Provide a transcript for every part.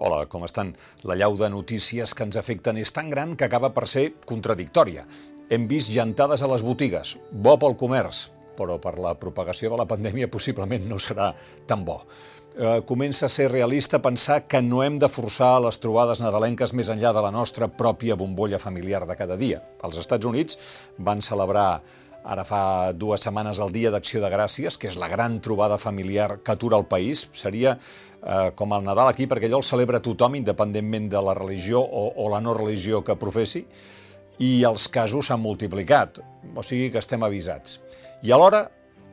Hola, com estan? La llau de notícies que ens afecten és tan gran que acaba per ser contradictòria. Hem vist llantades a les botigues, bo pel comerç, però per la propagació de la pandèmia possiblement no serà tan bo. Eh, comença a ser realista pensar que no hem de forçar les trobades nadalenques més enllà de la nostra pròpia bombolla familiar de cada dia. Els Estats Units van celebrar Ara fa dues setmanes el Dia d'Acció de Gràcies, que és la gran trobada familiar que atura el país. Seria eh, com el Nadal aquí, perquè allò el celebra tothom, independentment de la religió o, o la no religió que professi, i els casos s'han multiplicat, o sigui que estem avisats. I alhora,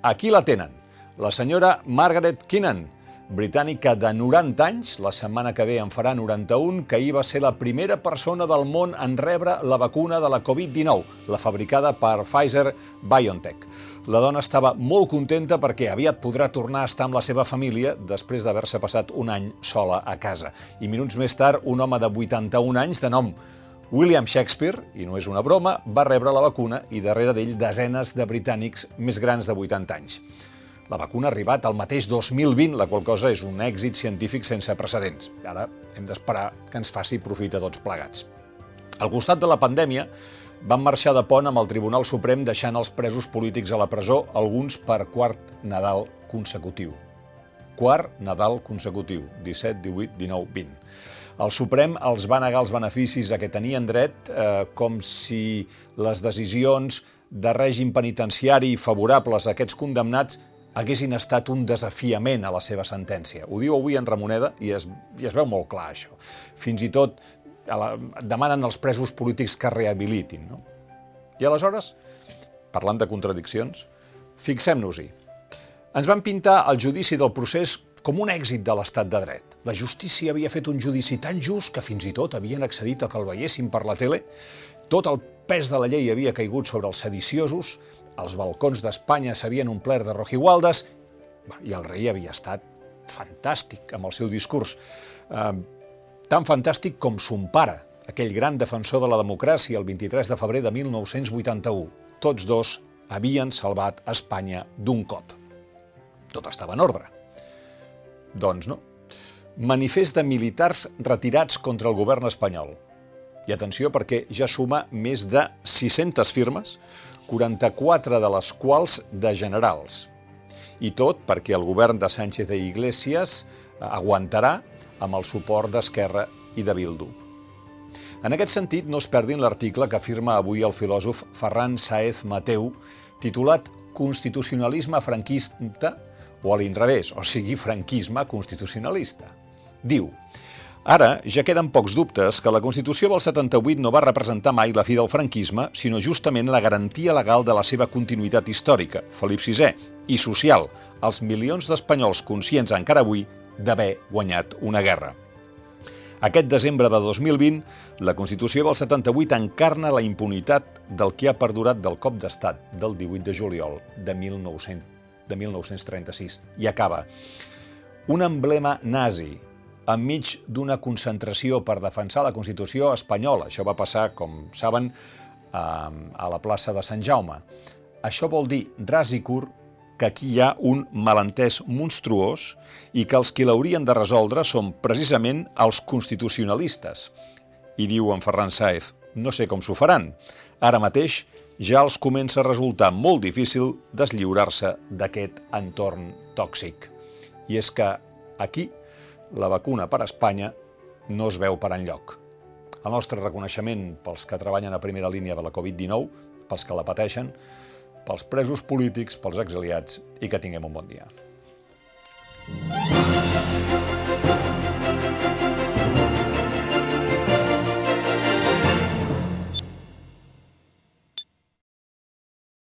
aquí la tenen, la senyora Margaret Kinnan, britànica de 90 anys, la setmana que ve en farà 91, que ahir va ser la primera persona del món en rebre la vacuna de la Covid-19, la fabricada per Pfizer-BioNTech. La dona estava molt contenta perquè aviat podrà tornar a estar amb la seva família després d'haver-se passat un any sola a casa. I minuts més tard, un home de 81 anys, de nom William Shakespeare, i no és una broma, va rebre la vacuna i darrere d'ell desenes de britànics més grans de 80 anys. La vacuna ha arribat al mateix 2020, la qual cosa és un èxit científic sense precedents. Ara hem d'esperar que ens faci profit a tots plegats. Al costat de la pandèmia, van marxar de pont amb el Tribunal Suprem deixant els presos polítics a la presó, alguns per quart Nadal consecutiu. Quart Nadal consecutiu, 17, 18, 19, 20. El Suprem els va negar els beneficis a què tenien dret, eh, com si les decisions de règim penitenciari favorables a aquests condemnats haguessin estat un desafiament a la seva sentència. Ho diu avui en Ramoneda i es, i es veu molt clar, això. Fins i tot la, demanen als presos polítics que rehabilitin. No? I aleshores, parlant de contradiccions, fixem-nos-hi. Ens van pintar el judici del procés com un èxit de l'estat de dret. La justícia havia fet un judici tan just que fins i tot havien accedit a que el veiessin per la tele. Tot el pes de la llei havia caigut sobre els sediciosos els balcons d'Espanya s'havien omplert de rojigualdes i el rei havia estat fantàstic amb el seu discurs. Eh, tan fantàstic com son pare, aquell gran defensor de la democràcia el 23 de febrer de 1981. Tots dos havien salvat Espanya d'un cop. Tot estava en ordre. Doncs no. Manifest de militars retirats contra el govern espanyol. I atenció perquè ja suma més de 600 firmes 44 de les quals de generals. I tot perquè el govern de Sánchez de Iglesias aguantarà amb el suport d'Esquerra i de Bildu. En aquest sentit, no es perdin l'article que afirma avui el filòsof Ferran Saez Mateu, titulat Constitucionalisme franquista o a l'inrevés, o sigui, franquisme constitucionalista. Diu, Ara ja queden pocs dubtes que la Constitució del 78 no va representar mai la fi del franquisme, sinó justament la garantia legal de la seva continuïtat històrica, Felip VI, i social, als milions d'espanyols conscients encara avui d'haver guanyat una guerra. Aquest desembre de 2020, la Constitució del 78 encarna la impunitat del que ha perdurat del cop d'estat del 18 de juliol de, 1900, de 1936 i acaba. Un emblema nazi, enmig d'una concentració per defensar la Constitució espanyola. Això va passar, com saben, a la plaça de Sant Jaume. Això vol dir, ras i curt, que aquí hi ha un malentès monstruós i que els qui l'haurien de resoldre són precisament els constitucionalistes. I diu en Ferran Saez, no sé com s'ho faran. Ara mateix ja els comença a resultar molt difícil deslliurar-se d'aquest entorn tòxic. I és que aquí la vacuna per a Espanya no es veu per enlloc. El nostre reconeixement pels que treballen a primera línia de la Covid-19, pels que la pateixen, pels presos polítics, pels exiliats i que tinguem un bon dia.